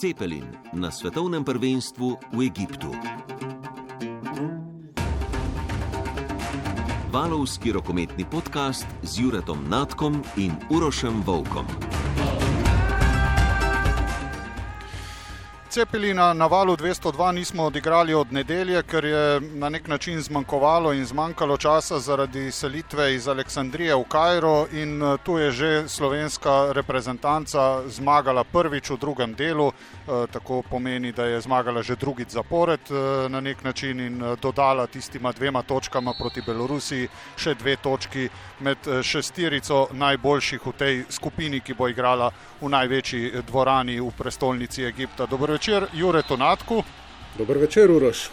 Cepelin na svetovnem prvenstvu v Egiptu. Valovski rokometni podcast z Juretom Natkom in Urošem Volkom. Cepelina na valu 202 nismo odigrali od nedelje, ker je na nek način zmanjkovalo in zmanjkalo časa zaradi selitve iz Aleksandrije v Kajro in eh, tu je že slovenska reprezentanca zmagala prvič v drugem delu, eh, tako pomeni, da je zmagala že drugič zapored eh, na nek način in dodala tistima dvema točkama proti Belorusiji še dve točki med šestirico najboljših v tej skupini, ki bo igrala v največji dvorani v prestolnici Egipta. Dobro večer, Jure Tonatku. Dober večer, Uroš.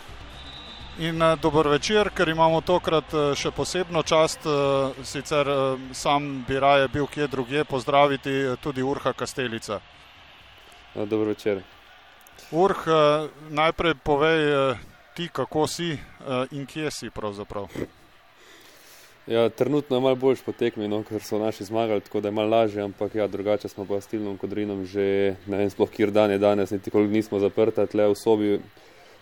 In uh, dober večer, ker imamo tokrat uh, še posebno čast, uh, sicer sam bi raje bil kje drugje, pozdraviti tudi Urha Kastelica. No, dober večer. Urh, najprej povej ti, kako si in kje si pravzaprav. Ja, trenutno je malo boljš po tekmi, no, ker so naši zmagali, tako da je malo lažje, ampak ja, drugače smo pa s Tilnom Kodrinom že ne vem, sploh kjer dan je danes, niti koliko nismo zaprti, tle v sobi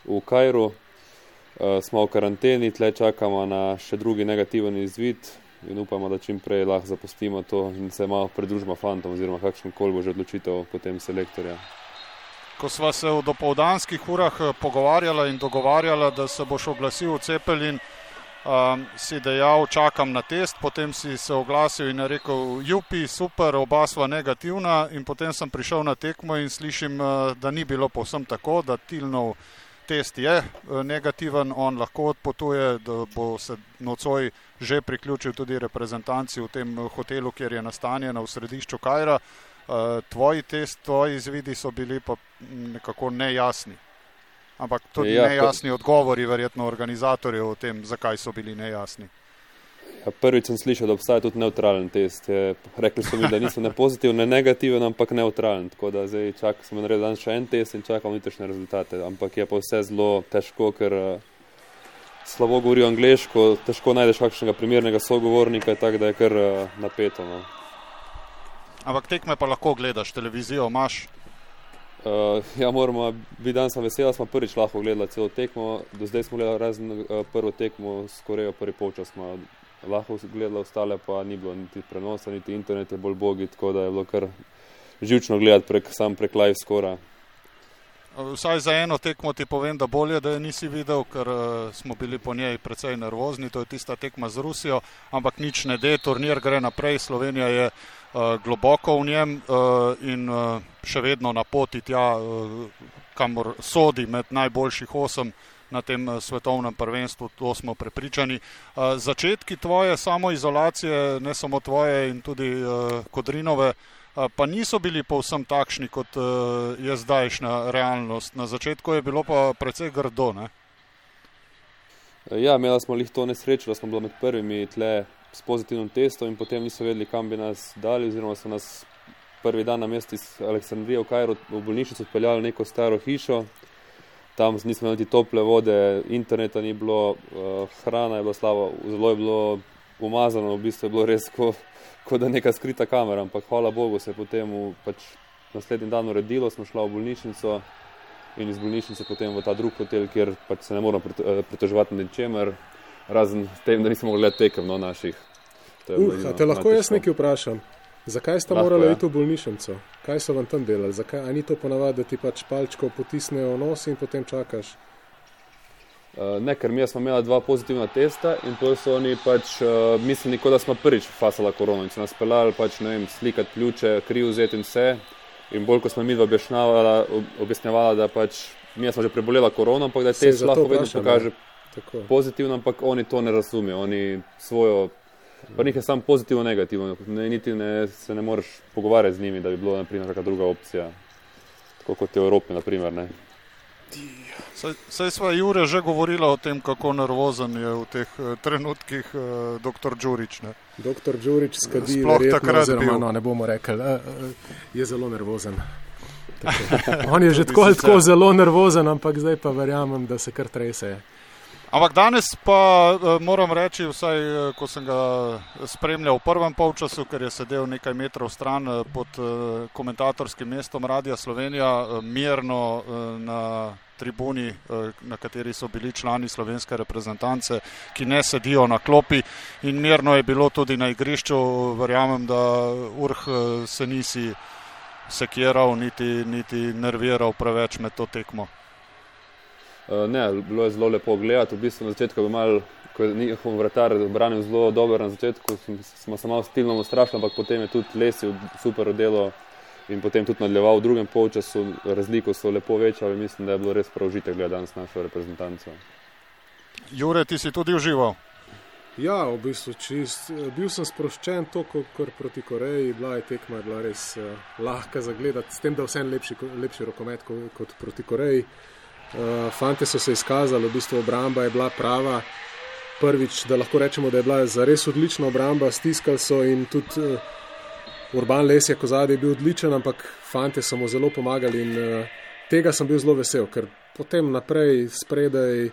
v Kajru, uh, smo v karanteni, tle čakamo na še drugi negativen izvid in upamo, da čim prej lahko zapustimo to in se malo pridružimo fantom oziroma kakšen kol bo že odločitev potem selektorja. Ko sva se v dopoldanskih urah eh, pogovarjala in dogovarjala, da se boš oglasil v Cepelin, um, si dejal, čakam na test, potem si se oglasil in rekel, jupi, super, oba sva negativna in potem sem prišel na tekmo in slišim, uh, da ni bilo povsem tako, da tilnov test je uh, negativen, on lahko odpotuje, da bo se nocoj že priključil tudi reprezentanci v tem hotelu, kjer je nastanjena v središču Kajra. Uh, tvoji test, tvoji izvidi so bili pa nekako nejasni. Ampak tudi ja, nejasni pa... odgovori, verjetno organizatorjev o tem, zakaj so bili nejasni. Ja, prvič sem slišal, da obstaja tudi neutralen test. Je, rekli so mi, da niso ne pozitiven, ne negativen, ampak neutralen. Tako da zdaj čakam, smo naredili danes še en test in čakam letošnje rezultate. Ampak je pa vse zelo težko, ker uh, slabo govorijo angliško, težko najdeš kakšnega primernega sogovornika, tako da je kar uh, napeto. No. Ampak tekme pa lahko gledaš, televizijo imaš. Uh, ja, moramo biti danes veseli, da smo prvič lahko gledali celo tekmo. Do zdaj smo gledali razen uh, prvo tekmo s Korejo, prvi počas smo lahko gledali, ostale pa ni bilo niti prenosa, niti internet je bolj bogi, tako da je bilo kar živčno gledati prek, sam prek live skora. Vsaj za eno tekmo ti povem, da bolje, da je nisi videl, ker uh, smo bili po njej precej nervozni. To je tista tekma z Rusijo, ampak nič ne de, turnir gre naprej. Slovenija je globoko v njem uh, in uh, še vedno na poti tja, kamor sodi med najboljših osem na tem svetovnem prvenstvu, to smo prepričani. Začetki tvoje samoizolacije, ne samo tvoje in tudi Kodrinove, pa niso bili povsem takšni, kot je zdajšnja realnost. Na začetku je bilo pa precej grdo. Ne? Ja, imeli smo jih to nesrečo, da smo bili med prvimi tle s pozitivnim testom in potem niso vedeli, kam bi nas dali, oziroma so nas prvi dan na mestu iz Aleksandrije v Kajru v bolnišnico odpeljali v neko staro hišo. Tam nismo imeli tople vode, interneta ni bilo, hrana je bila slaba, zelo je bilo umazano, v bistvu je bilo res kot ko neka skrita kamera, ampak hvala Bogu se je potem v pač naslednji dan uredilo, smo šli v bolnišnico in iz bolnišnice potem v ta drug hotel, kjer pač se ne moramo eh, pritoževati ničemer, razen tem, da nismo mogli tekem no, naših. Uh, te lahko jaz nekaj vprašam. Zakaj ste morali iti v bolnišnico? Kaj so vam tam delali? Zakaj? A ni to ponavadi, da ti pač palčko potisnejo v nos in potem čakaš? Uh, ne, ker mi smo imeli dva pozitivna testa in to so oni pač uh, mislili, da smo prvič fasala korono in so nas pelali pač, ne vem, slikati ključe, kri vzeti in vse. In bolj, ko smo mi dva objasnjevala, da pač mi smo že preboleli korono, ampak da test lahko vedno pokaže pozitivno, ampak oni to ne razumejo, oni svojo, pa njih je samo pozitivno, negativno, ne, niti ne, se ne moreš pogovarjati z njimi, da bi bilo, naprimer, kakšna druga opcija, tako kot je v Evropi, naprimer, ne. Saj smo Jure že govorili o tem, kako nervozen je v teh uh, trenutkih uh, dr. Đurič. Ne? Dr. Đurič skadi, Sploh takrat, oziroma, no, ne bomo rekli, uh, uh, je zelo nervozen. On je že tako tako zelo nervozen, ampak zdaj pa verjamem, da se kar trese. Ampak danes pa moram reči, vsaj ko sem ga spremljal v prvem polčasu, ker je sedel nekaj metrov stran pod komentatorskim mestom Radia Slovenija, mirno na tribuni, na kateri so bili člani slovenske reprezentance, ki ne sedijo na klopi in mirno je bilo tudi na igrišču. Verjamem, da Urh se nisi sekiral, niti, niti nerviral preveč med to tekmo. Uh, ne, bilo je zelo lepo gledati. V bistvu na začetku je bil njihov vratar branil zelo dobro, na začetku smo se malo stilno ustrašili, ampak potem je tudi lesil super delo in potem tudi nadaljeval v drugem polčasu. Razliko so lepo večali mislim, da je bilo res prav užite gledati danes našo reprezentanco. Jure, ti si tudi užival? Ja, v bistvu čist. Bil sem sproščen, tako kot proti Koreji. Bila je tekma, bila res uh, lahka za gledati, s tem, da je vsem lepši, lepši rokomet kot, kot proti Koreji. Uh, fante so se izkazali, v bistvu obramba je bila prava. Prvič, da lahko rečemo, da je bila zares odlična obramba, stiskali so in tudi uh, Urban Les je kozadi je bil odličen, ampak fante so mu zelo pomagali in uh, tega sem bil zelo vesel, ker potem naprej spredaj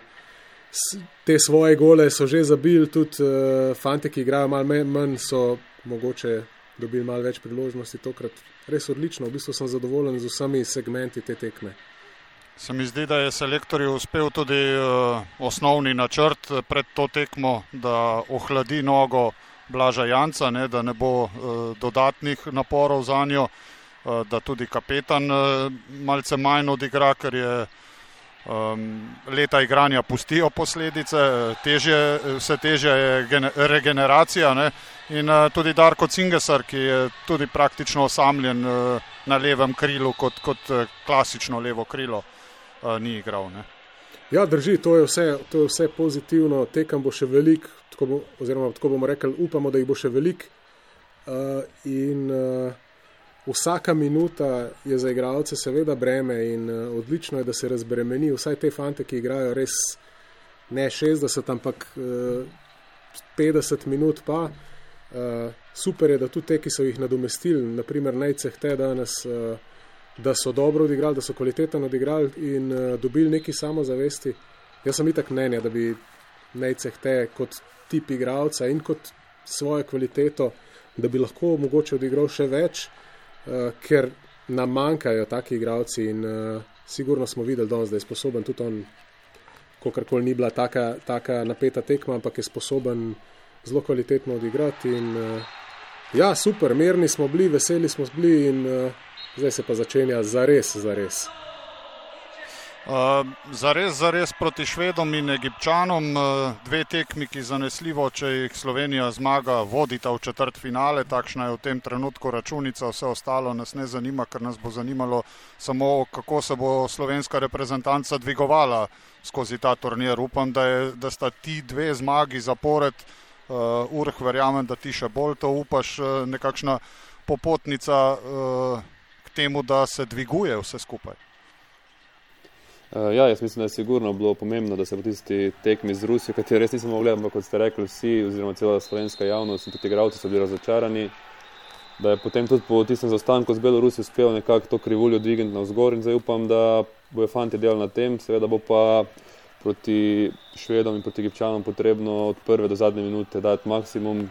te svoje gole so že zabili, tudi uh, fante, ki igrajo malo manj, so mogoče dobili malo več priložnosti tokrat. Res odlično, v bistvu sem zadovoljen z vsemi segmenti te tekme. Se mi zdi, da je selektorju uspel tudi uh, osnovni načrt pred to tekmo, da ohladi nogo Blaža Janca, ne, da ne bo uh, dodatnih naporov za njo, uh, da tudi kapetan uh, malce manj odigra, ker je um, leta igranja pustijo posledice, težje, vse težja je regeneracija. Ne, in uh, tudi Darko Cingesar, ki je tudi praktično osamljen uh, na levem krilu kot, kot uh, klasično levo krilo uh, ni igral. Ne. Ja, drži, to je, vse, to je vse pozitivno, tekem bo še veliko, oziroma tako bomo rekli, upamo, da jih bo še veliko. Uh, in uh, vsaka minuta je za igralce seveda breme in uh, odlično je, da se razbremeni vsaj te fante, ki igrajo res ne 60, ampak uh, 50 minut pa. Uh, super je, da tudi te, ki so jih nadomestili, naprimer najceh te danes. Uh, da so dobro odigrali, da so kvalitetno odigrali in uh, dobili neki samozavesti. Jaz sem itak mnenja, da bi najceh te kot tip igralca in kot svojo kvaliteto, da bi lahko mogoče odigral še več, uh, ker nam manjkajo taki igralci in uh, sigurno smo videli danes, da je sposoben tudi on, kakorkoli ni bila taka, taka napeta tekma, ampak je sposoben zelo kvalitetno odigrati. In, uh, ja, super, mirni smo bili, veseli smo bili in uh, zdaj se pa začenja za res, za res. Uh, za res, za res proti Švedom in Egipčanom, uh, dve tekmi, ki zanesljivo, če jih Slovenija zmaga, vodita v četrt finale. Takšna je v tem trenutku računica, vse ostalo nas ne zanima, ker nas bo zanimalo samo, kako se bo slovenska reprezentanca dvigovala skozi ta turnir. Upam, da, je, da sta ti dve zmagi zapored, uh, urh, verjamem, da ti še bolj to upaš, uh, nekakšna popotnica. Uh, temu, da se dviguje vse skupaj? Uh, ja, jaz mislim, da je sigurno bilo pomembno, da se po tisti tekmi z Rusijo, kateri res nismo mogli, ampak kot ste rekli vsi, oziroma cela slovenska javnost in tudi igravci so bili razočarani, da je potem tudi po tistem zastanku z Belorusijo uspel nekako to krivuljo dvigniti na vzgor in zdaj upam, da bojo fanti delali na tem, seveda bo pa proti Švedom in proti Egipčanom potrebno od prve do zadnje minute dati maksimum,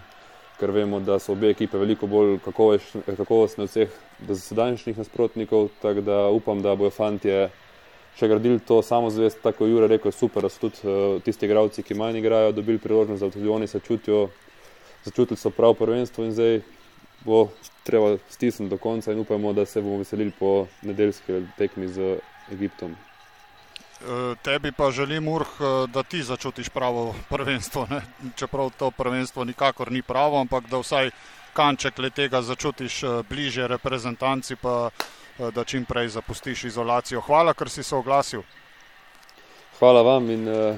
ker vemo, da so obe ekipe veliko bolj kakovostne od vseh dosedanjih nasprotnikov. Tako da upam, da bojo fantje še gradili to samozavest, tako Jure rekel, super, da so tudi uh, tisti igravci, ki manj igrajo, dobili priložnost, da tudi oni se čutijo, začutili so prav prvenstvo in zdaj bo treba stisniti do konca in upamo, da se bomo veselili po nedeljski tekmi z Egiptom. Eh, tebi pa želim, Urh, eh, da ti začutiš pravo prvenstvo. Ne? Čeprav to prvenstvo nikakor ni pravo, ampak da vsaj kanček le tega začutiš eh, bliže reprezentanci, pa da čim prej zapustiš izolacijo. Hvala, ker si se oglasil. Hvala vam in uh,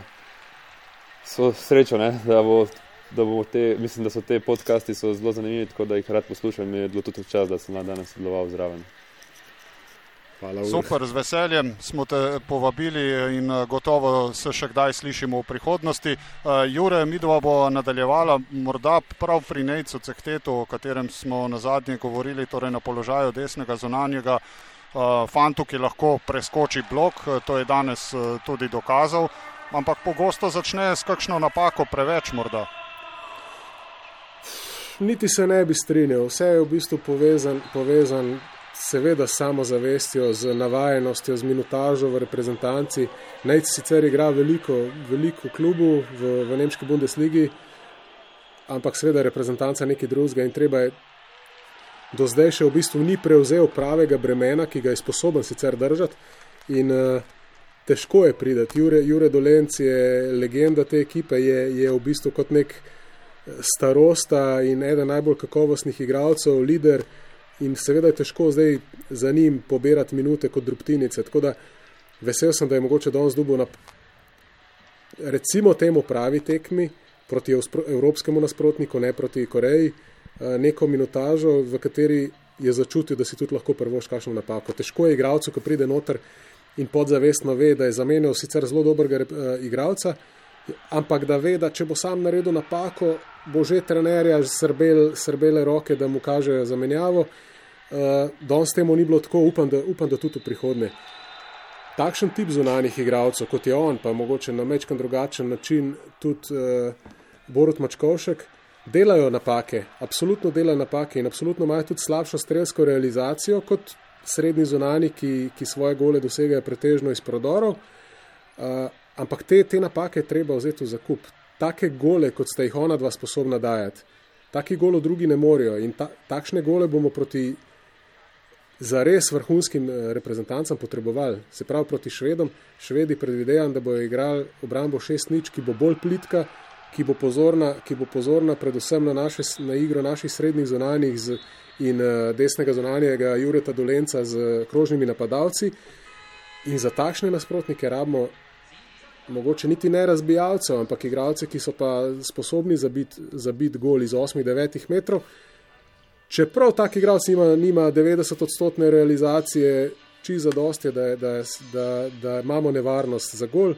so srečo, ne? da bo. Da te, mislim, da so te podcasti so zelo zanimivi, tako da jih rad poslušam. Je bilo tudi čas, da sem danes sodeloval zraven. Hvala, Super, z veseljem smo te povabili in eh, gotovo se še kdaj slišimo v prihodnosti. Uh, Jure, midva bo nadaljevala morda prav pri Nejcu Cehtetu, o katerem smo na zadnje govorili, torej na položaju desnega zonanjega uh, fantu, ki lahko preskoči blok, to je danes tudi dokazal. ampak pogosto začne s kakšno napako preveč morda. Niti se ne bi strinjal, vse je v bistvu povezan, povezan seveda samozavestjo, z navajenostjo, z minutažo v reprezentanci. Najc sicer igra veliko, veliko klubu v, v nemški Bundesligi, ampak seveda reprezentanca nekaj drugega in treba je. Do zdaj še v bistvu ni prevzel pravega bremena, ki ga je sposoben sicer držati. In uh, težko je prideti. Jure, Jure Dolenc je legenda te ekipe, je, je v bistvu kot nek eh, starosta in eden najbolj kakovostnih igralcev, lider. In seveda je težko zdaj za njim pobirati minute kot drobtinice. Tako da vesel sem, da je mogoče danes dubo na recimo temu pravi tekmi proti evropskemu nasprotniku, ne proti Koreji, eh, neko minutažo, v kateri je začutil, da si tudi lahko prvoš kakšno napako. Težko je igralcu, ko pride noter in podzavestno ve, da je zamenjal sicer zelo dobrega uh, igralca, ampak da ve, da če bo sam naredil napako, bo že trenerja srbel, srbele roke, da mu kažejo zamenjavo. Uh, Danes temu ni bilo tako, upam da, upam, da tudi v prihodnje. Takšen tip zunanih igralcev, kot je on, pa mogoče na mečkan drugačen način tudi uh, Borut Mačkovšek, delajo napake, absolutno delajo napake in absolutno imajo tudi slabšo strelsko realizacijo kot srednji zunani, ki, ki svoje gole dosegajo pretežno iz prodorov. Uh, ampak te, te napake treba vzeti v zakup. Take gole, kot ste jih ona dva sposobna dajati, taki golo drugi ne morejo. In ta, takšne gole bomo proti zares vrhunskim eh, reprezentancem potrebovali. Se pravi proti švedom. Švedi predvidevam, da bojo igrali obrambo šest nič, ki bo bolj plitka, ki bo pozorna, ki bo pozorna predvsem na, naše, na igro naših srednjih zunanjih z in uh, desnega zunanjega Jureta Dolenca z krožnimi napadalci. In za takšne nasprotnike rabimo mogoče niti ne razbijalcev, ampak igralce, ki so pa sposobni zabiti zabit gol iz 8-9 metrov. Čeprav tak igralec nima, nima 90 odstotne realizacije, či za dosti, da, da, da, da imamo nevarnost za gol,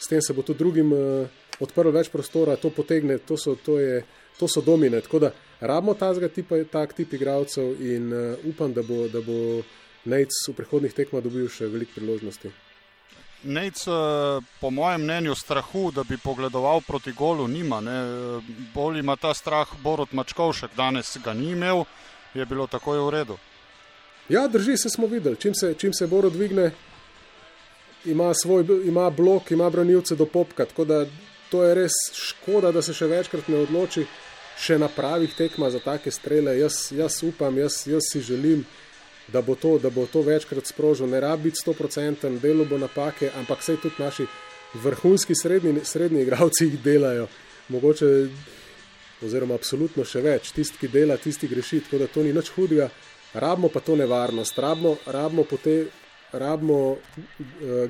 s tem se bo tudi drugim uh, odprlo več prostora, to potegne, to so, to je, to so domine. Tako da rabimo tipa, tak tip igralcev in uh, upam, da bo, da bo Nec v prihodnih tekmah dobil še veliko priložnosti. Nec, uh, po mojem mnenju, strahu, da bi pogledoval proti golu, nima. Ne? Bolj ima ta strah Borod Mačkovšek, danes ga ni imel, je bilo tako v redu. Ja, drži se, smo videli. Čim se, čim se Borod dvigne, ima, svoj, ima blok, ima branilce do popka. Tako da to je res škoda, da se še večkrat ne odloči še na pravih tekmah za take strele. Jaz, jaz upam, jaz, jaz si želim, da bo, to, da bo to večkrat sprožil. Ne rabi biti 100%, delo bo napake, ampak vse tudi naši vrhunski srednji, srednji igravci jih delajo. Mogoče, oziroma absolutno še več, tisti, ki dela, tisti greši, tako da to ni nič hudega. Rabimo pa to nevarnost, rabimo, rabimo po te. Rabimo uh,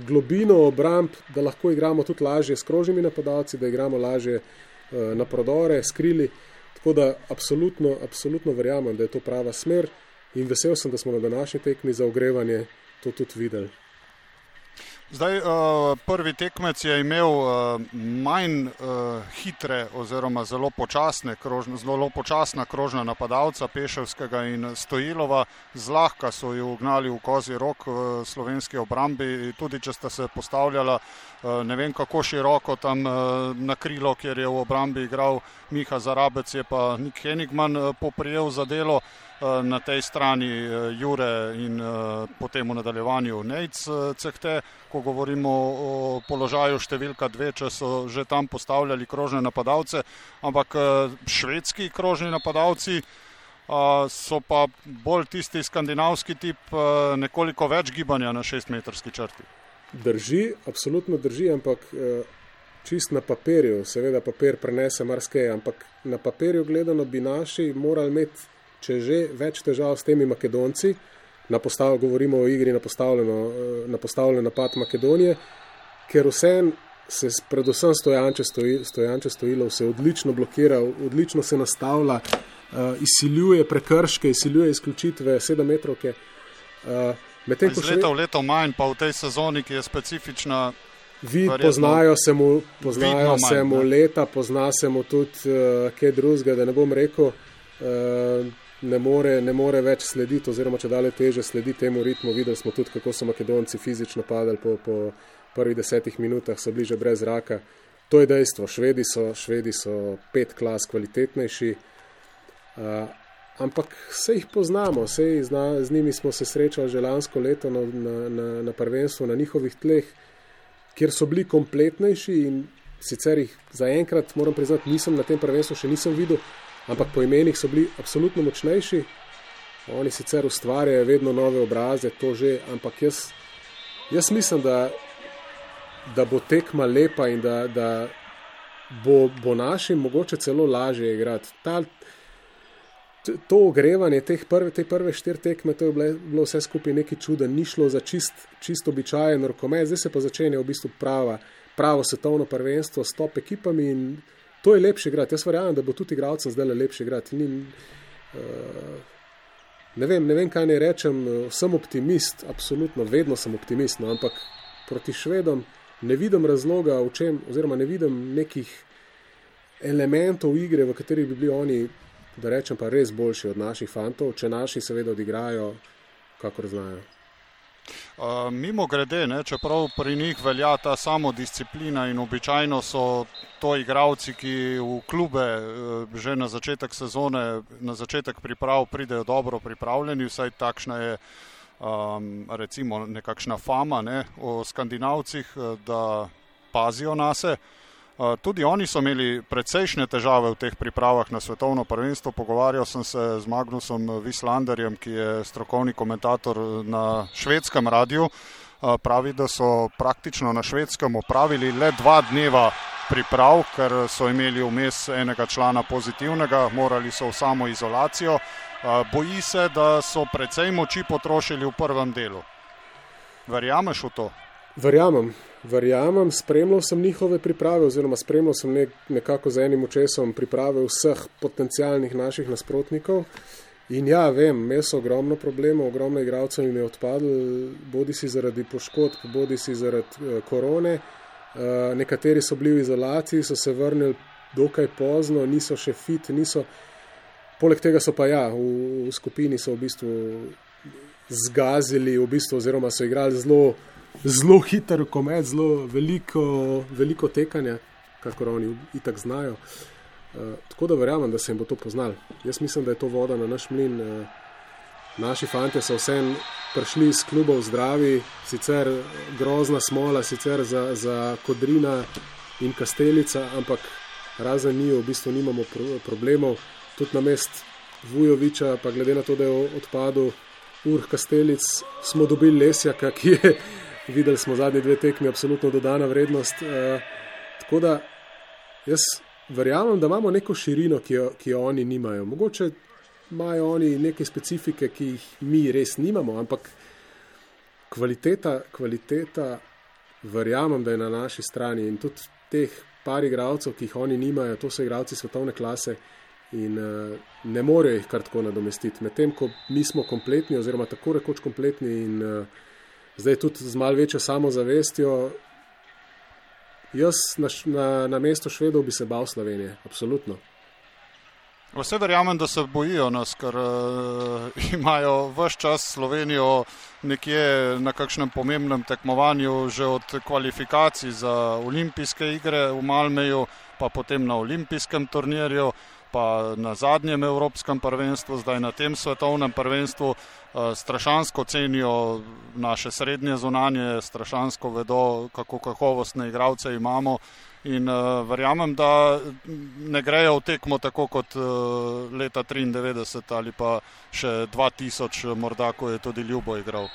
globino obramb, da lahko igramo tudi lažje s krožnimi napadalci, da igramo lažje uh, na prodore, skrili. Tako da absolutno, absolutno verjamem, da je to prava smer in vesel sem, da smo na današnji tekmi za ogrevanje to tudi videli. Zdaj, uh, prvi tekmec je imel uh, manj uh, hitre, oziroma zelo počasne, krožne, zelo počasna krožna napadalca Peševskega in Stojilova. Zlahka so jo ugnali v kozi rok v slovenski obrambi, tudi če sta se postavljala ne vem kako široko tam na krilo, kjer je v obrambi igral Miha Zarabec, je pa Nik Henigman poprijel za delo. Eh, na tej strani eh, Jure in eh, potem v nadaljevanju Nejc Cehte, ko govorimo o položaju številka dve, če so že tam postavljali krožne napadalce, ampak švedski krožni napadalci so pa bolj tisti skandinavski tip, nekoliko več gibanja na šestmetrski črti. Drži, absolutno drži, ampak čist na papirju, seveda papir prenese marsikaj, ampak na papirju gledano bi naši morali imeti če že več težav s temi Makedonci, na postav, govorimo o igri na eh, na postavljeno napad Makedonije, ker vsem se predvsem stojanče, stoji, stojanče stojilo, se odlično blokira, odlično se nastavlja, uh, izsiljuje prekrške, izsiljuje izključitve sedemmetrovke. Uh, Medtem ko še leto v leto manj, pa v tej sezoni, ki je specifična. Vi poznajo se mu, poznajo se mu leta, pozna se mu tudi uh, kaj drugega, da ne bom rekel. Uh, ne more, ne more več slediti, oziroma če dalje teže sledi temu ritmu. Videli smo tudi, kako so Makedonci fizično padali po, po prvih desetih minutah, so bliže brez zraka. To je dejstvo. Švedi so, švedi so pet klas kvalitetnejši, uh, ampak vse jih poznamo, vse z, z njimi smo se srečali že lansko leto na, na, na, na prvenstvu na njihovih tleh, kjer so bili kompletnejši in sicer jih zaenkrat, moram priznati, nisem na tem prvenstvu še nisem videl, ampak po imenih so bili absolutno močnejši. Oni sicer ustvarjajo vedno nove obraze, to že, ampak jaz, jaz mislim, da, da bo tekma lepa in da, da bo, bo našim mogoče celo lažje igrati. Ta, to ogrevanje teh prve, te prve štiri tekme, to je bilo, bilo vse skupaj nekaj čuda, ni šlo za čist, čist običajen rokomet, zdaj se pa začenja v bistvu prava, pravo svetovno prvenstvo s top ekipami in to je lepše igrati. Jaz verjamem, da bo tudi igralcem zdaj lepše igrati. Ni, uh, ne, vem, ne vem, kaj naj rečem, sem optimist, absolutno, vedno sem optimist, no, ampak proti švedom ne vidim razloga, v čem, oziroma ne vidim nekih elementov igre, v katerih bi bili oni, da rečem, pa res boljši od naših fantov, če naši seveda odigrajo, kakor znajo. Uh, mimo grede, ne, čeprav pri njih velja ta samodisciplina in običajno so to igravci, ki v klube uh, že na začetek sezone, na začetek priprav pridejo dobro pripravljeni, vsaj takšna je um, recimo nekakšna fama ne, o skandinavcih, da pazijo na sebe. Tudi oni so imeli precejšnje težave v teh pripravah na svetovno prvenstvo. Pogovarjal sem se z Magnusom Vislanderjem, ki je strokovni komentator na švedskem radiju. Pravi, da so praktično na švedskem opravili le dva dneva priprav, ker so imeli vmes enega člana pozitivnega, morali so v samo izolacijo. Boji se, da so precej moči potrošili v prvem delu. Verjameš v to? Verjamem, verjamem, spremljal sem njihove priprave, oziroma spremljal sem nek, nekako z enim očesom priprave vseh potencijalnih naših nasprotnikov. In ja, vem, imel so ogromno problemov, ogromno igralcev jim je odpadlo, bodi si zaradi poškodb, bodi si zaradi uh, korone. Uh, nekateri so bili v izolaciji, so se vrnili dokaj pozno, niso še fit, niso. Poleg tega so pa ja, v, v skupini so v bistvu zgazili, v bistvu, oziroma so igrali zelo zelo hiter komet, zelo veliko, veliko tekanja, kako oni itak znajo. Uh, tako da verjamem, da se jim bo to poznal. Jaz mislim, da je to voda na naš mlin. Uh, naši fanti so vsem prišli iz klubov zdravi, sicer grozna smola, sicer za, za Kodrina in Kastelica, ampak razen njih v bistvu nimamo pro, problemov. Tudi na mest Vujoviča, pa glede na to, da je odpadel Urh Kastelic, smo dobili Lesjaka, ki je videli smo zadnji dve tekmi, absolutno dodana vrednost. Uh, tako da jaz verjamem, da imamo neko širino, ki jo, ki jo oni nimajo. Mogoče imajo oni neke specifike, ki jih mi res nimamo, ampak kvaliteta, kvaliteta, verjamem, da je na naši strani in tudi teh par igralcev, ki jih oni nimajo, to so igralci svetovne klase. In uh, ne morejo jih kar tako nadomestiti, medtem ko mi smo kompletni, oziroma tako rekoč kompletni, in uh, zdaj tudi z malo večjo samozavestjo. Jaz na, na, na mestu Švedov bi se bal Slovenije, absolutno. Vse verjamem, da se bojijo nas, ker uh, imajo vse čas Slovenijo nekje na kakšnem pomembnem tekmovanju, že od kvalifikacij za olimpijske igre v Malmeju, pa potem na olimpijskem turnirju pa na zadnjem Evropskem prvenstvu, zdaj na tem svetovnem prvenstvu, eh, strašansko cenijo naše srednje zunanje, strašansko vedo, kako kakovostne igralce imamo. In uh, verjamem, da ne grejo v tekmo tako kot uh, leta 93 ali pa še 2000, morda ko je tudi Ljubo igral.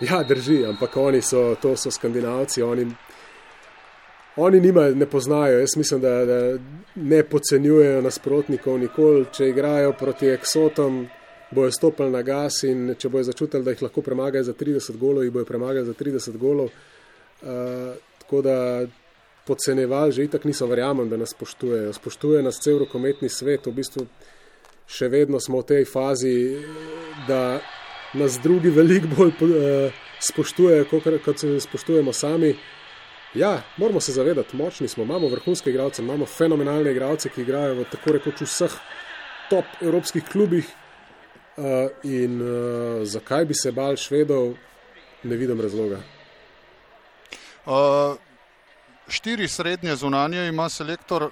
Ja, drži, ampak oni so, to so skandinavci, oni Oni nima, ne poznajo, jaz mislim, da, da ne podcenjujejo nasprotnikov nikoli. Če igrajo proti eksotom, bojo stopili na gas in če bojo začutili, da jih lahko premagajo za 30 golov, jih bojo premagali za 30 golov. Uh, tako da podcenjevali že itak niso, verjamem, da nas spoštujejo. Spoštuje nas cel rokometni svet, v bistvu še vedno smo v tej fazi, da nas drugi veliko bolj uh, spoštujejo, kot, kot se spoštujemo sami. Ja, moramo se zavedati, močni smo, imamo vrhunske igralce, imamo fenomenalne igralce, ki igrajo v tako rekoč vseh top evropskih klubih Uh, in uh, zakaj bi se bal švedov, ne vidim razloga. Uh, štiri srednje zunanje ima selektor, uh,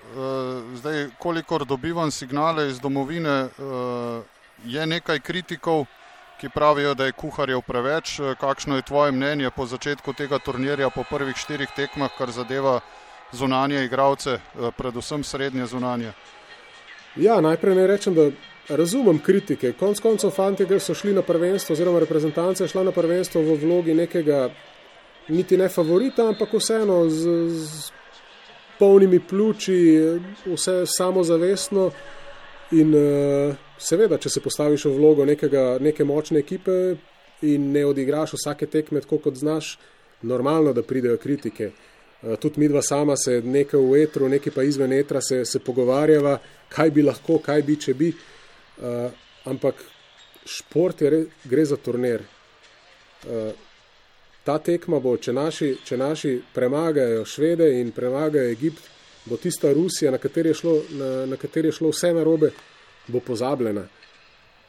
zdaj, kolikor dobivam signale iz domovine, uh, je nekaj kritikov, ki pravijo, da je kuharjev preveč. Kakšno je tvoje mnenje po začetku tega turnirja, po prvih štirih tekmah, kar zadeva zunanje igralce, predvsem srednje zunanje? Ja, najprej naj rečem, da razumem kritike. Konec koncev, fanti, ki so šli na prvenstvo, oziroma reprezentance, je šla na prvenstvo v vlogi nekega, niti ne favorita, ampak vseeno z, z polnimi pljuči, vse samozavestno. In uh, seveda, če se postaviš v vlogo nekega, neke močne ekipe in ne odigraš vsake tekme tako, kot znaš, normalno, da pridejo kritike. Uh, tudi mi dva sama se nekaj v etru, nekaj pa izven etra se, se pogovarjava, kaj bi lahko, kaj bi, če bi. Uh, ampak šport je, gre za turnir. Uh, ta tekma bo, če naši, če naši premagajo Švede in premagajo Egipt, bo tista Rusija, na kateri je šlo, na, na kateri je šlo vse narobe, bo pozabljena.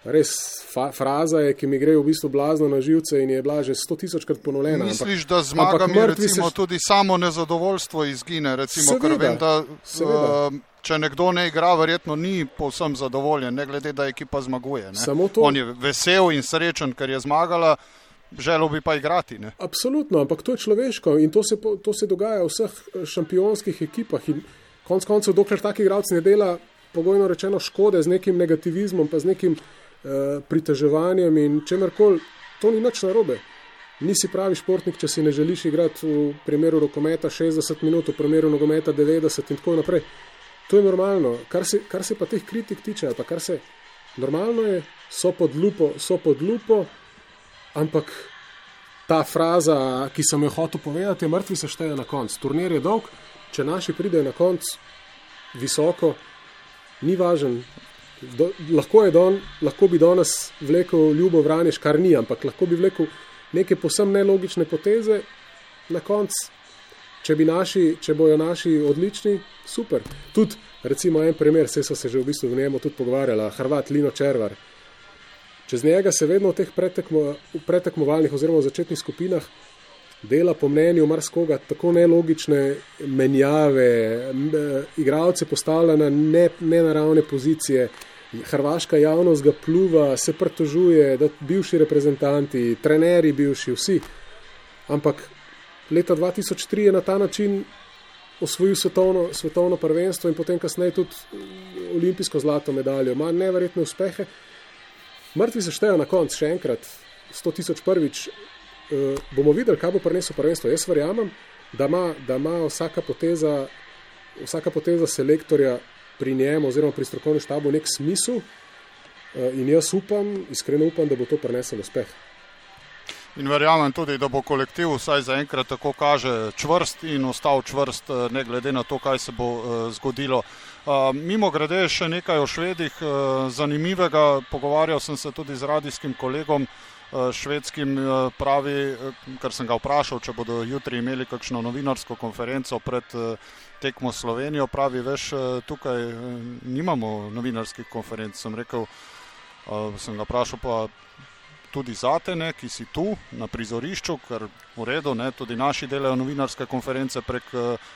Res fa, fraza je, ki mi gre v bistvu blazno na živce in je bila že sto tisočkrat ponovljena. Misliš, ampak, da zmagami recimo, se... tudi samo nezadovoljstvo izgine? Recimo, seveda, vem, da, uh, če nekdo ne igra, verjetno ni povsem zadovoljen, ne glede, da ekipa zmaguje. To... On je vesel in srečen, ker je zmagala. Želel bi pa igrati. Ne? Absolutno, ampak to je človeško in to se, to se dogaja v vseh eh, šampionskih ekipah. Konec koncev, dokler taki igralci ne dela, pogojno rečeno, škode z nekim negativizmom, pa z nekim uh, priteževanjem in čemerkoli, to ni nič narobe. Nisi pravi športnik, če si ne želiš igrati v primeru rokometa 60 minut, v primeru nogometa 90 in tako naprej. To je normalno. Kar se, kar se pa teh kritik tiče, pa kar se normalno je, so pod lupo, so pod lupo, ampak ta fraza, ki sem jo hotel povedati, je mrtvi se šteje na konc. Turnir je dolg, če naši pridejo na konc visoko, ni važen. Do, lahko, don, lahko bi danes vlekel ljubo vraniš, kar ni, ampak lahko bi vlekel neke posebne nelogične poteze na konc. Če, naši, če bojo naši odlični, super. Tudi, recimo, en primer, se so se že v bistvu v njemu tudi pogovarjali, Hrvat Lino Červar. Čez njega se vedno v teh pretekmo, pretekmovalnih oziroma v začetnih skupinah dela po mnenju marskoga tako nelogične menjave, igralce postavlja na ne, nenaravne pozicije. Hrvaška javnost ga pluva, se pritožuje, da bivši reprezentanti, trenerji, bivši vsi. Ampak leta 2003 je na ta način osvojil svetovno, svetovno prvenstvo in potem kasneje tudi olimpijsko zlato medaljo. Ima neverjetne uspehe. Mrtvi se štejejo na koncu, še enkrat, 100 tisoč prvič, bomo videli, kaj bo prineslo prvenstvo. Jaz verjamem, da ima, da ima vsaka, poteza, vsaka poteza selektorja pri njemu oziroma pri strokovnem štabu nek smisel uh, in jaz upam, iskreno upam, da bo to prineslo uspeh. In verjamem tudi, da bo kolektiv vsaj zaenkrat tako kaže čvrst in ostal čvrst, eh, ne glede na to, kaj se bo uh, zgodilo. Uh, mimo grede še nekaj o švedih uh, zanimivega. Pogovarjal sem se tudi z radijskim kolegom uh, švedskim eh, pravi, eh, ker sem ga vprašal, če bodo jutri imeli kakšno novinarsko konferenco pred tekmo Slovenijo, pravi, veš, tukaj nimamo novinarskih konferenc. Sem rekel, sem ga vprašal pa tudi zate, ne, ki si tu na prizorišču, ker v redu, ne, tudi naši delajo novinarske konference prek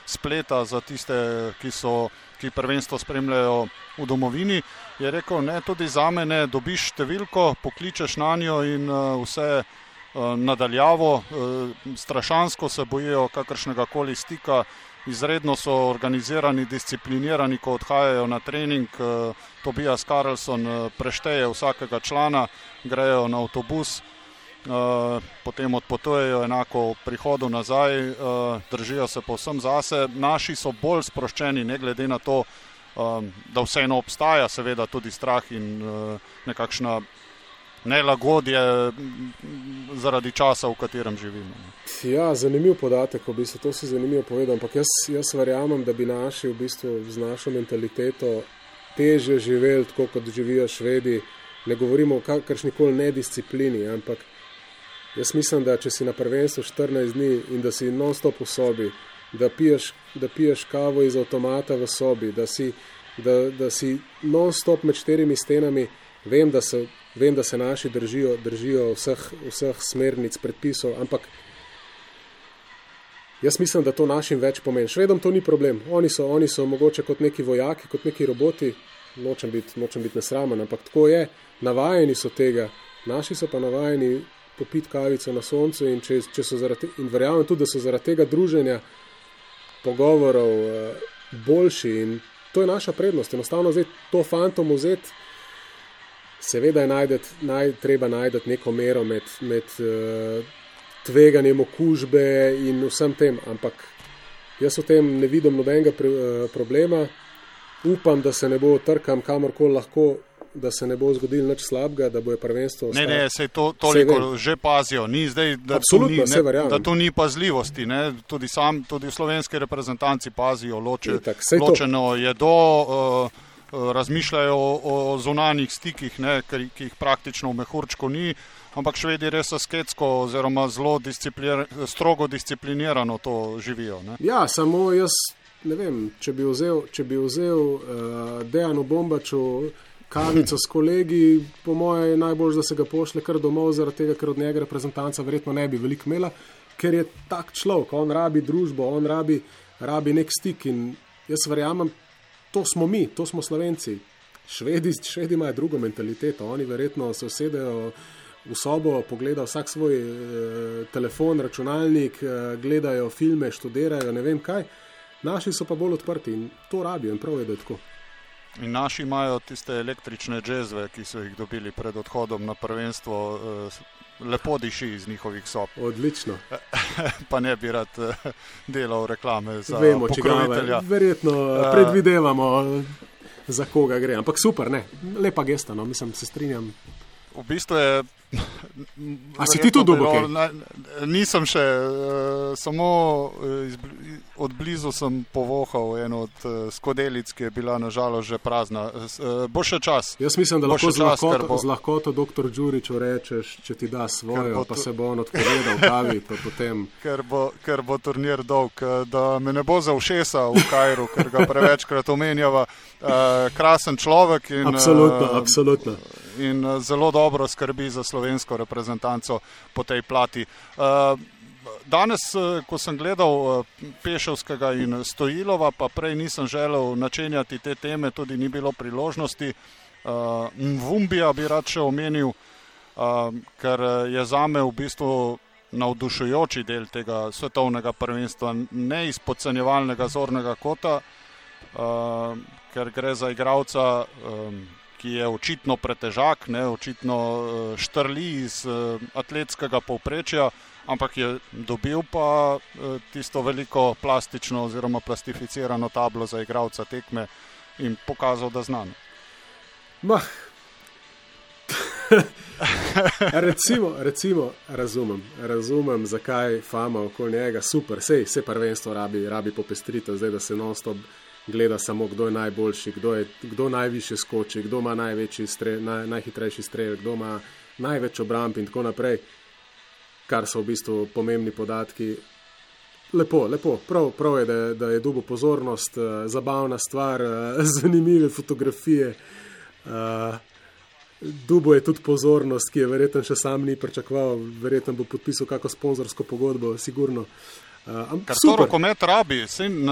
spleta za tiste, ki so ki prvenstvo spremljajo v domovini, je rekel, ne, tudi za me ne, dobiš številko, pokličeš na njo in uh, vse uh, nadaljavo, uh, strašansko se bojijo kakršnega koli stika, izredno so organizirani, disciplinirani, ko odhajajo na trening. Uh, Tobias Karlsson uh, prešteje vsakega člana, grejo na avtobus. Uh, potem odpotujejo enako prihodu nazaj, držijo se povsem zase. Naši so bolj sproščeni, ne glede na to, da vseeno obstaja, seveda, tudi strah in nekakšna nelagodje zaradi časa, v katerem živimo. Ja, zanimiv podatek, v bistvu to si zanimivo povedal, ampak jaz, jaz verjamem, da bi naši v bistvu z našo mentaliteto teže živeli, tako kot živijo švedi. Ne govorimo o kakršni koli nedisciplini, ampak Jaz mislim, da če si na prvenstvu 14 dni in da si non-stop v sobi, da piješ, da piješ kavo iz avtomata v sobi, da si, da, da si non-stop med štirimi stenami, vem, da so vem, da se naši držijo, držijo vseh, vseh smernic, predpisov, ampak jaz mislim, da to našim več pomeni. Švedom to ni problem. Oni so, oni so mogoče kot neki vojaki, kot neki roboti, nočem biti bit nesramen, ampak tako je, navajeni so tega, naši so pa navajeni popiti kavico na soncu in, če, če zaradi, in verjamem tudi, da so zaradi tega druženja pogovorov uh, boljši in to je naša prednost. Enostavno zdaj to fantom vzeti. Seveda je najdet, naj, treba najti neko mero med, med uh, tveganjem okužbe in vsem tem, ampak jaz v tem ne vidim nobenega pre, uh, problema. Upam, da se ne bo trkam kamorkoli lahko, da se ne bo zgodilo nič slabega, da bo je prvenstvo. Ne, ne, se to toliko že pazijo. Ni zdaj, da, to ni, ne, da to ni pazljivosti. Tudi, sam, tudi slovenski reprezentanci pazijo loče, Itak, ločeno je do. Uh, razmišljajo o, o zunanjih stikih, ne, ki, ki jih praktično v mehurčku ni, ampak švedi res asketsko oziroma zelo discipliner, strogo disciplinirano to živijo. Ne. Ja, samo jaz ne vem, če bi vzel, če bi vzel uh, Dejanu Bombaču kavico s kolegi, po mojem je najbolj, da se ga pošle kar domov, zaradi tega, ker od njega reprezentanca verjetno ne bi veliko imela, ker je tak človek, on rabi družbo, on rabi, rabi nek stik in jaz verjamem, to smo mi, to smo slovenci. Švedi, švedi imajo drugo mentaliteto, oni verjetno se usedejo v sobo, pogledajo vsak svoj eh, telefon, računalnik, eh, gledajo filme, študirajo, ne vem kaj. Naši so pa bolj odprti in to rabijo in prav je, da je tako. In naši imajo tiste električne džezve, ki so jih dobili pred odhodom na prvenstvo, eh, lepo diši iz njihovih sob. Odlično. pa ne bi rad eh, delal reklame za Vemo, pokrovitelja. Verjetno uh, predvidevamo, za koga gre. Ampak super, ne. lepa gesta, no. mislim, se strinjam. V bistvu je. A si ti tu dobro? Nisem še, uh, samo iz, od blizu sem povohal eno od uh, skodelic, ki je bila nažalost že prazna. Uh, bo še čas. Jaz mislim, da lahko z lahkoto, bo... z lahkoto doktor Đurič rečeš, če ti da svojo, pa se bo on odpovedal kavi. Potem... Ker, bo, ker bo turnir dolg, eh, da me ne bo za ušesa v Kajru, ker ga prevečkrat omenjava. Uh, krasen človek in, absolutno, uh, absolutno. In uh, zelo dobro skrbi za slovensko reprezentanco po tej plati. Uh, danes, eh, ko sem gledal eh, Pešovskega in Stojilova, pa prej nisem želel načenjati te teme, tudi ni bilo priložnosti. Uh, Vumbija bi rad še omenil, ker je za me v bistvu navdušujoči del tega svetovnega prvenstva, ne iz podcenjevalnega zornega kota, ker gre za igralca, ki je očitno pretežak, ne, očitno uh, štrli iz uh, atletskega povprečja ampak je dobil pa eh, tisto veliko plastično oziroma plastificirano tablo za igralca tekme in pokazal, da znam. recimo, recimo, razumem, razumem, zakaj fama okoli njega, super, sej, vse prvenstvo rabi, rabi popestritev, zdaj da se non-stop gleda samo, kdo je najboljši, kdo, je, kdo najviše skoči, kdo ima največji strel, naj, najhitrejši strel, kdo ima največ obramb in tako naprej kar so v bistvu pomembni podatki. Lepo, lepo. Prav, prav je, da, da je dubo pozornost, uh, zabavna stvar, uh, zanimive fotografije. Uh, dubo je tudi pozornost, ki je verjetno še sam ni pričakoval, verjetno bo podpisal kakšno sponzorsko pogodbo, sigurno. Uh, Kar to rokomet rabi,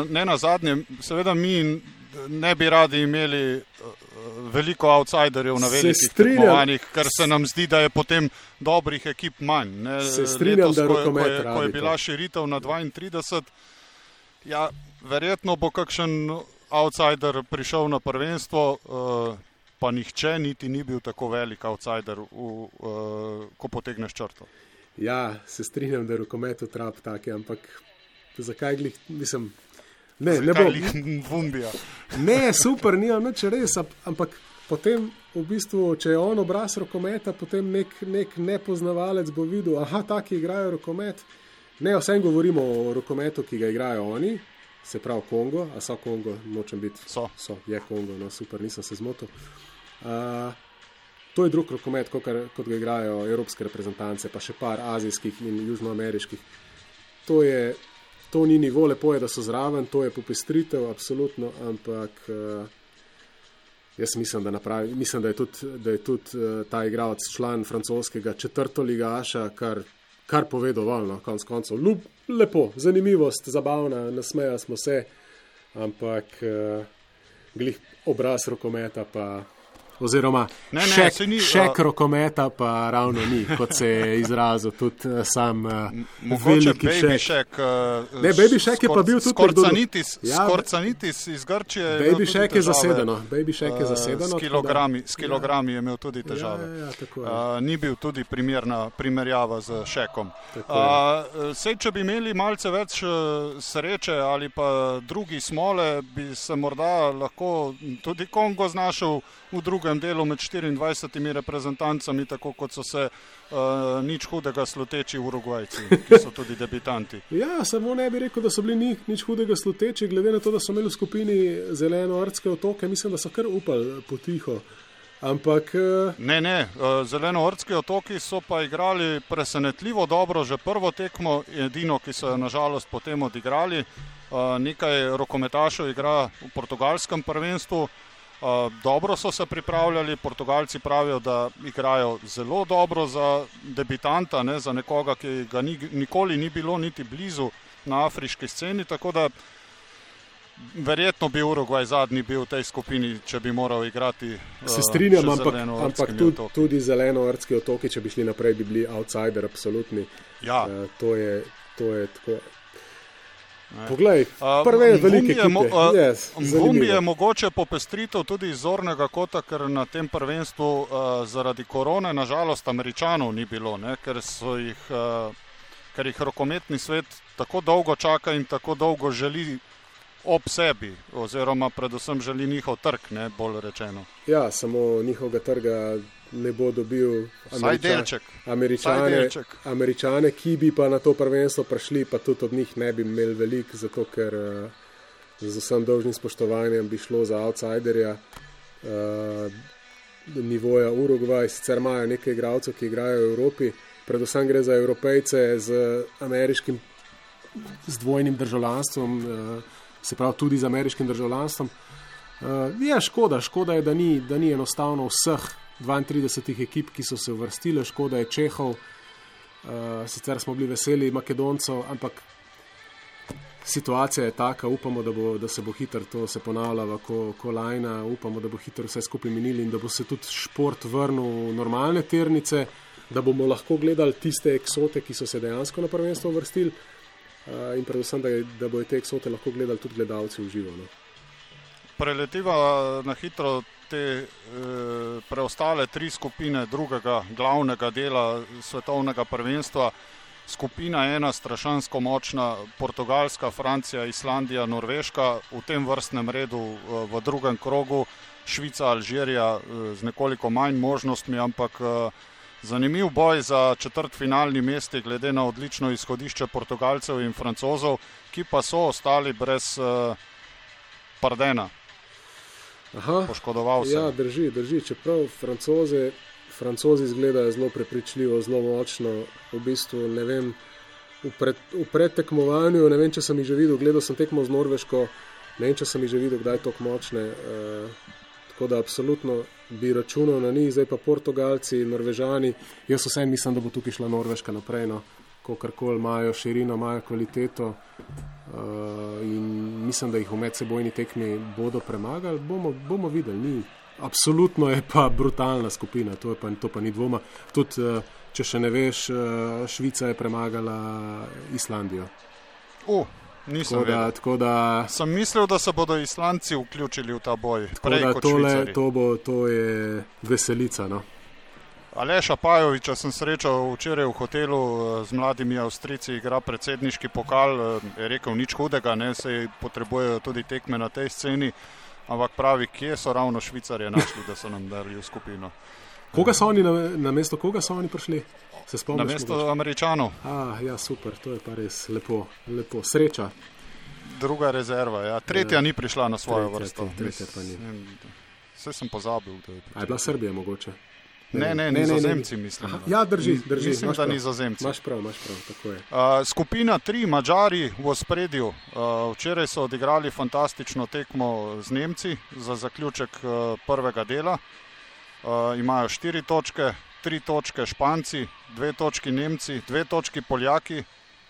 ne na zadnje, seveda mi ne bi radi imeli veliko outsiderjev na velikih tekmovanjih, ker se nam zdi, da je potem dobrih ekip manj. Ne? Se strinjam, Letos, da ko, ko, je, ko je bila širitev na 32, ja, verjetno bo kakšen outsider prišel na prvenstvo, uh, pa nihče niti ni bil tako velik outsider, v, uh, ko potegneš črto. Ja, se strinjam, da je rokomet utrap taki, ampak zakaj glih, mislim. Ne, ne bo jih vumbija. Ne, super, ni več res, ampak potem, v bistvu, če je on obraz rokometa, potem nek, nek nepoznavalec bo videl, da taki igrajo rokomet. Ne, vsem govorimo o rokometu, ki ga igrajo oni, se pravi Kongo, a so Kongo, nočem biti. So. so, je Kongo, no super, nisem se zmotil. Uh, to je drug rokomet, kot, kot ga igrajo evropske reprezentance, pa še par azijskih in južnoameriških. To je to ni nivo, lepo je, da so zraven, to je popestritev, absolutno, ampak uh, Jaz mislim, da, napravi, mislim, da je tudi, da je tudi uh, ta igralec član francoskega četrtoligaša, kar, kar pove dovolj, no, konc koncev. Ljub, lepo, zanimivost, zabavna, nasmeja smo se, ampak uh, glih obraz rokometa pa oziroma Ne, ne, šek, ni, šek a- rokometa pa ravno ni, kot se je izrazil tudi eh, sam uh, veliki Baby šek. Shack. uh, Ne, Baby Shack je pa bil tudi. Skorcanitis, Ja, Skorcanitis iz Grčije. Baby Shack je zasedeno, Baby Shack je uh, zasedeno. S kilogrami, s kilogrami je imel tudi težave. Ja, ja, ja, tako je. Uh, ni bil tudi primerna primerjava z Šekom. Tako Uh, sej, če bi imeli malce več uh, sreče ali pa drugi smole, bi se morda lahko tudi Kongo znašel v drugem delu med 24 reprezentancami, tako kot so se uh, nič hudega sluteči Urugvajci, ki so tudi debitanti. Ja, samo ne bi rekel, da so bili ni, nič hudega sluteči, glede na to, da so imeli v skupini zeleno-artske otoke, mislim, da so kar upali potiho. Ampak eh, Ne, ne, zelenoortski otoki so pa igrali presenetljivo dobro že prvo tekmo, edino, ki so jo nažalost potem odigrali. Nekaj rokometašev igra v portugalskem prvenstvu. Uh, dobro so se pripravljali, Portugalci pravijo, da igrajo zelo dobro za debitanta, ne, za nekoga, ki ga ni, nikoli ni bilo niti blizu na afriški sceni. Tako da verjetno bi Urugvaj zadnji bil v tej skupini, če bi moral igrati. se uh, strinjam, ampak, ampak tudi, otoki. tudi zeleno-artski otoki, če bi šli naprej, bi bili outsider, absolutni. Ja, Eh, to, je, to je tako. Poglej, prve Mvumbi velike je mo- ekipe. a, Yes, Mvumbi je mogoče popestritev tudi iz zornega kota, ker na tem prvenstvu uh, zaradi korone nažalost američanov ni bilo, ne, ker, so jih, uh, ker jih rokometni svet tako dolgo čaka in tako dolgo želi ob sebi, oziroma predvsem želi njihov trg, ne bolj rečeno. Ja, samo njihovega trga ne bo dobil Vsaj delček. Američane, delček. Američane, ki bi pa na to prvenstvo prišli, pa tudi od njih ne bi imeli veliko, zato ker uh, z vsem dolžnim spoštovanjem bi šlo za outsiderja uh, nivoja Urugvaj. Sicer imajo nekaj igralcev, ki igrajo v Evropi, predvsem gre za evropejce z ameriškim, z dvojnim državljanstvom, uh, se pravi tudi z ameriškim državljanstvom. Uh, je škoda, škoda je, da ni, da ni enostavno vseh 32 ekip, ki so se uvrstile, škoda je Čehov, uh, sicer smo bili veseli Makedoncev, ampak situacija je taka, upamo, da, bo, da se bo hitro to se ponavljalo, ko, ko lajna, upamo, da bo hitro vse skupaj minili in da bo se tudi šport vrnil v normalne ternice, da bomo lahko gledali tiste eksote, ki so se dejansko na prvenstvo uvrstili. Uh, in predvsem, da, da bodo te eksote lahko gledali tudi gledalci v živo. No. Preletiva na hitro te e, preostale tri skupine drugega glavnega dela svetovnega prvenstva. Skupina ena, strašansko močna, Portugalska, Francija, Islandija, Norveška, v tem vrstnem redu e, v drugem krogu, Švica, Alžirija e, z nekoliko manj možnostmi, ampak zanimiv boj za četrtfinalni mesti, glede na odlično izhodišče Portugalcev in Francozov, ki pa so ostali brez Pardena, Aha, poškodoval se. ja, drži, drži. Čeprav francoze, francozi izgledajo zelo prepričljivo, zelo močno. V bistvu ne vem, v, pred, v predtekmovanju, ne vem, če sem jih že videl, gledal sem tekmo z Norveško, ne vem, če sem jih že videl, kdaj tako močne. Uh, tako da absolutno bi računal na njih, zdaj pa Portugalci, Norvežani. Jaz vsem mislim, da bo tukaj šla Norveška naprej. No. Kakorkoli imajo širino, imajo kvaliteto uh, in mislim, da jih v medsebojni tekmi bodo premagali. Bomo, bomo videli. Ni. Absolutno je pa brutalna skupina, to, pa, to pa ni dvoma. Tudi, uh, če še ne veš, uh, Švica je premagala Islandijo. Uh, nisem Tako da, tako da, Sem mislil, da se bodo Islanci vključili v ta boj. Prej tole, Švicarji. to, bo, to je veselica. No. Aleša Pajoviča sem srečal včeraj v hotelu eh, z mladimi Avstrici, igra predsedniški pokal. eh, Je rekel, nič hudega, ne se potrebujejo tudi tekme na tej sceni. Ampak pravi, kje so ravno Švicarje našli, da so nam dali v skupino. Koga so oni na, na mesto, koga so oni prišli? Se Na spomniš? mesto mogoče? Američanov, Ah, ja, super, to je pa res lepo, lepo. Sreča. druga rezerva. Ja. Tretja Ja. ni prišla na svojo Tretja, vrsto. tretja pa ni. Vse sem pozabil. Da je je bila Srbija mogoče? Ne, ne, nizozemci mislim. Aha, ja, drži, drži. Mislim, da nizozemci. Imaš prav, imaš prav, tako je. Uh, skupina 3, Mačari v ospredju. Uh, včeraj so odigrali fantastično tekmo z Nemci za zaključek uh, prvega dela. Uh, imajo 4 točke, 3 točke Španci, 2 točki Nemci, 2 točki Poljaki,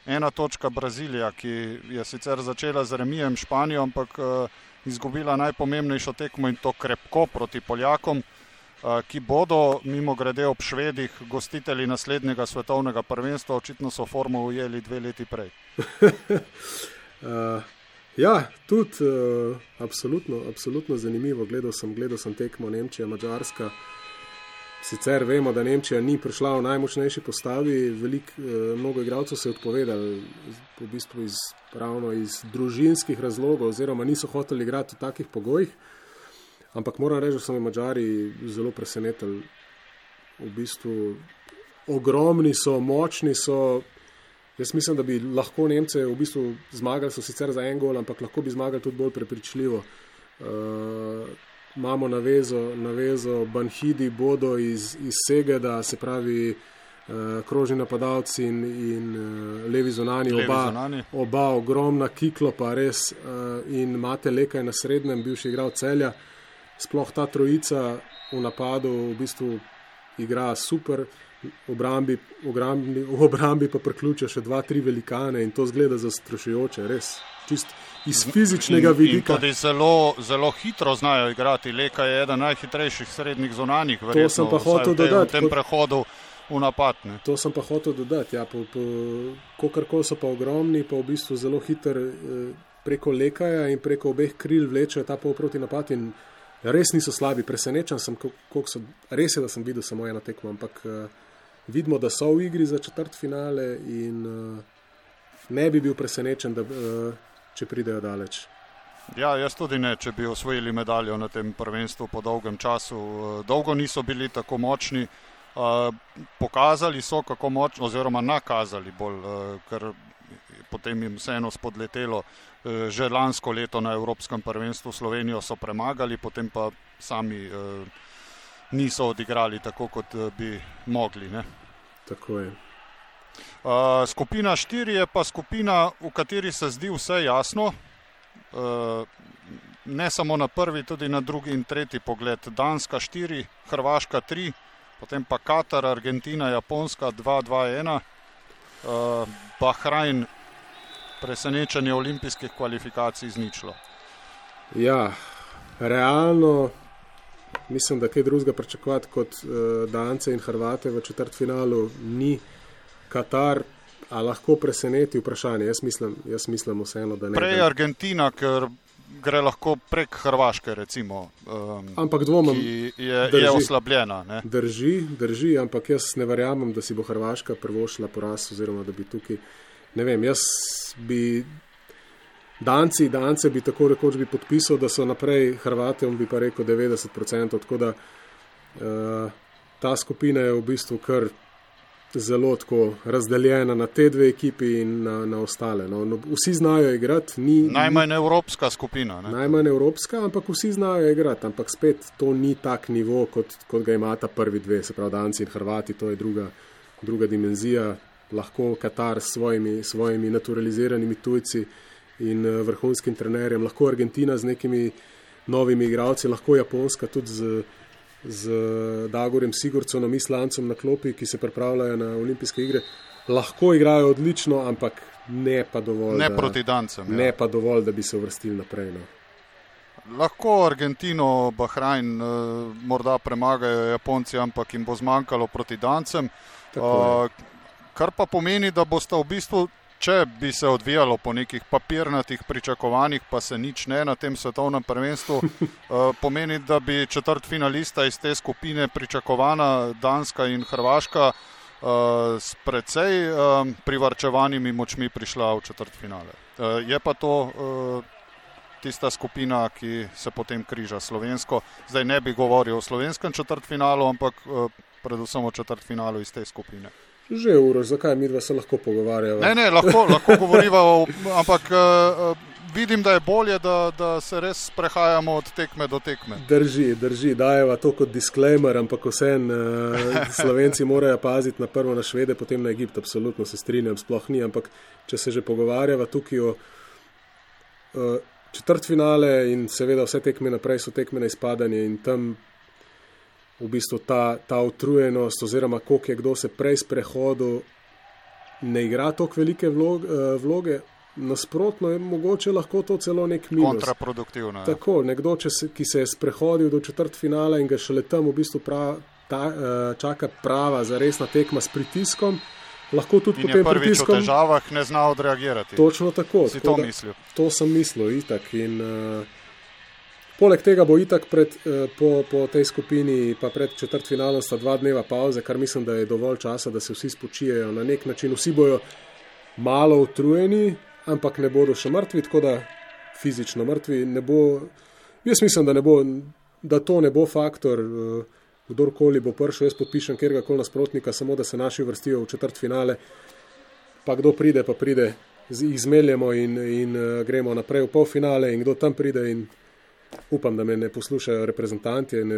1 točka Brazilija, ki je sicer začela z remijem Španijo, ampak uh, izgubila najpomembnejšo tekmo in to krepko proti Poljakom. Ki bodo, mimo grede, ob Švedih, gostitelji naslednjega svetovnega prvenstva, očitno so formo ujeli dve leti prej. Uh, ja, tudi uh, absolutno, absolutno zanimivo. Gledal sem, gledal sem tekmo Nemčija, Mačarska. Sicer vemo, da Nemčija ni prišla v najmočnejši postavi, veliko, uh, mnogo igralcev se je odpovedalo, v bistvu iz, ravno iz družinskih razlogov, oziroma niso hoteli igrati v takih pogojih. Ampak moram reči, da so me Mačari zelo presenetili. V bistvu ogromni so, močni so. Jaz mislim, da bi lahko Nemce v bistvu zmagali, so sicer za en gol, ampak lahko bi zmagali tudi bolj prepričljivo. Uh, imamo navezo, navezo Banhidi, bodo iz, iz Segeda, se pravi uh, krožni napadalci in, in uh, levi zunani, Levi oba, zunanji. oba ogromna kiklo, pa res uh, in imate lekaj na srednjem, bivši igral celja. Sploh ta trojica v napadu v bistvu igra super. V obrambi, obrambi, v obrambi pa priključijo še dva, tri velikane in to zgleda zastrašujoče, res. Čist iz fizičnega in, vidika. In tudi zelo, zelo hitro znajo igrati. Leka je eden najhitrejših srednjih zunanjih, verjetno, sem pa hotel v tem, dodati, v tem prehodu v napad. Ne. To sem pa hotel dodati. Ja, po, po, Kolikor so pa ogromni, pa v bistvu zelo hiter eh, preko lekaja in preko obeh kril vlečejo ta pol proti napad. In res niso slabi, presenečen sem, ko- koliko so. Res je, da sem videl samo eno tekmo, ampak eh, vidimo, da so v igri za četrt finale in eh, ne bi bil presenečen, da, eh, če pridejo daleč. Ja, jaz tudi ne, če bi osvojili medaljo na tem prvenstvu po dolgem času. Dolgo niso bili tako močni. Uh, pokazali so, kako močno, oziroma nakazali bolj, uh, ker potem jim vseeno spodletelo. Uh, že lansko leto na Evropskem prvenstvu Slovenijo so premagali, potem pa sami uh, niso odigrali tako, kot uh, bi mogli. Ne? Tako je. Uh, skupina štiri je pa skupina, v kateri se zdi vse jasno. Uh, ne samo na prvi, tudi na drugi in tretji pogled. Danska štiri, Hrvaška tri, potem pa Katar, Argentina, Japonska 2-2-1, uh, Bahrajn, presenečenje olimpijskih kvalifikacij z ničlo. Ja, realno mislim, da kaj drugega pričakovati kot uh, Dance in Hrvate v četrtfinalu ni Katar, a lahko preseneti vprašanje. Jaz mislim, jaz mislim vseeno, da ne. Prej Argentina, ker gre lahko prek Hrvaške, recimo, um, Ampak dvomim, ki je, drži. je oslabljena. Ne? drži, drži, ampak jaz ne verjamem, da si bo Hrvaška prvošla poraz, oziroma da bi tukaj, ne vem, jaz bi. Danci, Dance bi tako rekoč bi podpisal, da so naprej, Hrvatom bi pa rekel 90%. Tako da uh, ta skupina je v bistvu kar zelo tako razdeljena na te dve ekipi in na, na ostale. No, no, vsi znajo igrati, ni Najmanj evropska skupina. Ne? najmanj evropska, ampak vsi znajo igrati. Ampak spet to ni tak nivo, kot, kot ga imata prvi dve, se pravi Danci in Hrvati, to je druga, druga dimenzija. Lahko Katar s svojimi, svojimi naturaliziranimi tujci in eh, vrhunskim trenerjem, lahko Argentina z nekimi novimi igralci, lahko Japonska tudi z, z Dagorjem Sigurconom, Islancem na klopi, ki se pripravljajo na olimpijske igre. Lahko igrajo odlično, ampak ne pa dovolj. Ne da, proti Dancem. Ja. ne pa dovolj, da bi se uvrstili naprej. No. Lahko Argentino, Bahrajn, eh, morda premagajo Japonci, ampak jim bo zmanjkalo proti Dancem. Tako. Eh, Kar pa pomeni, da boste v bistvu, če bi se odvijalo po nekih papirnatih pričakovanjih, pa se nič ne na tem svetovnem prvenstvu, eh, pomeni, da bi četrt finalista iz te skupine pričakovana Danska in Hrvaška eh, s precej eh, privarčevanimi močmi prišla v četrt finale. Je pa to tista skupina, ki se potem križa slovensko. Zdaj ne bi govoril o slovenskem četrtfinalu, ampak eh, predvsem o četrtfinalu iz te skupine. Že uro, zakaj mi se lahko pogovarjava? Ne, ne, lahko, lahko govoriva, o, ampak eh, vidim, da je bolje, da, da se res prehajamo od tekme do tekme. Drži, drži, dajeva to kot disclaimer, ampak vseeno uh, Slovenci morajo paziti na prvo na Švede, potem na Egipt. Absolutno se strinjam, sploh ni. Ampak če se že pogovarjava tukaj o uh, četrtfinale in seveda vse tekme naprej so tekme na izpadanje in tam v bistvu ta, ta utrujenost oziroma koliko je kdo se prej sprehodil, ne igra toliko velike vloge. Uh, vloge nasprotno je mogoče lahko to celo nek minus. Kontraproduktivno. Ja. Tako, nekdo, se, ki se je sprehodil do četrt finala in ga šele tam v bistvu prav, ta, uh, čaka prava, zaresna tekma s pritiskom. Lahko tudi in po tem pritisku. V težavah ne zna odreagirati. Točno tako. Si to mislil? To sem mislil, itak. In, uh, poleg tega bo itak pred, uh, po, po tej skupini, pa pred četrt finalom, sta dva dneva pauze, kar mislim, da je dovolj časa, da se vsi spočijejo na nek način. Vsi bojo malo utrujeni, ampak ne bodo še mrtvi, tako da fizično mrtvi. Bo, jaz mislim, da, bo, da to ne bo faktor. Uh, Kdorkoli bo prišel, jaz podpišem kjer koli nasprotnika, samo da se naši vrstijo v četrt finale. Pa kdo pride, pa pride, jih zmeljemo in, in uh, gremo naprej v polfinale, in kdo tam pride. Upam, da me ne poslušajo reprezentanti, ne,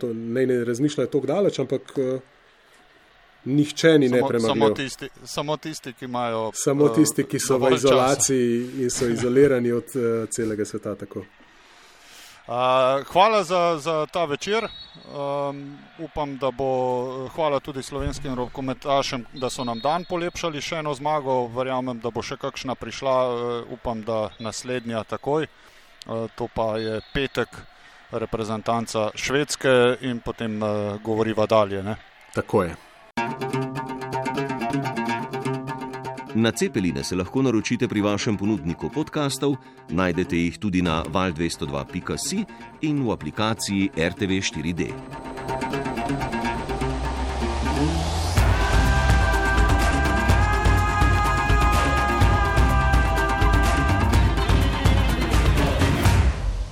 to, ne, ne razmišljajo tako daleč, ampak uh, nihče ni nepremagljiv. Samo tisti, samo tisti, ki imajo. Samo uh, tisti, ki so v izolaciji časa. in so izolirani od uh, celega sveta. Tako. Uh, hvala za, za ta večer. Um, upam, da bo hvala tudi slovenskim rokometašem, da so nam dan polepšali še eno zmago. Verjamem, da bo še kakšna prišla. Uh, upam, da naslednja takoj. Uh, to pa je petek reprezentanca Švedske in potem uh, govoriva dalje. Ne? Tako je. Na cepeline se lahko naročite pri vašem ponudniku podkastov, najdete jih tudi na val202.si in v aplikaciji RTV 4D.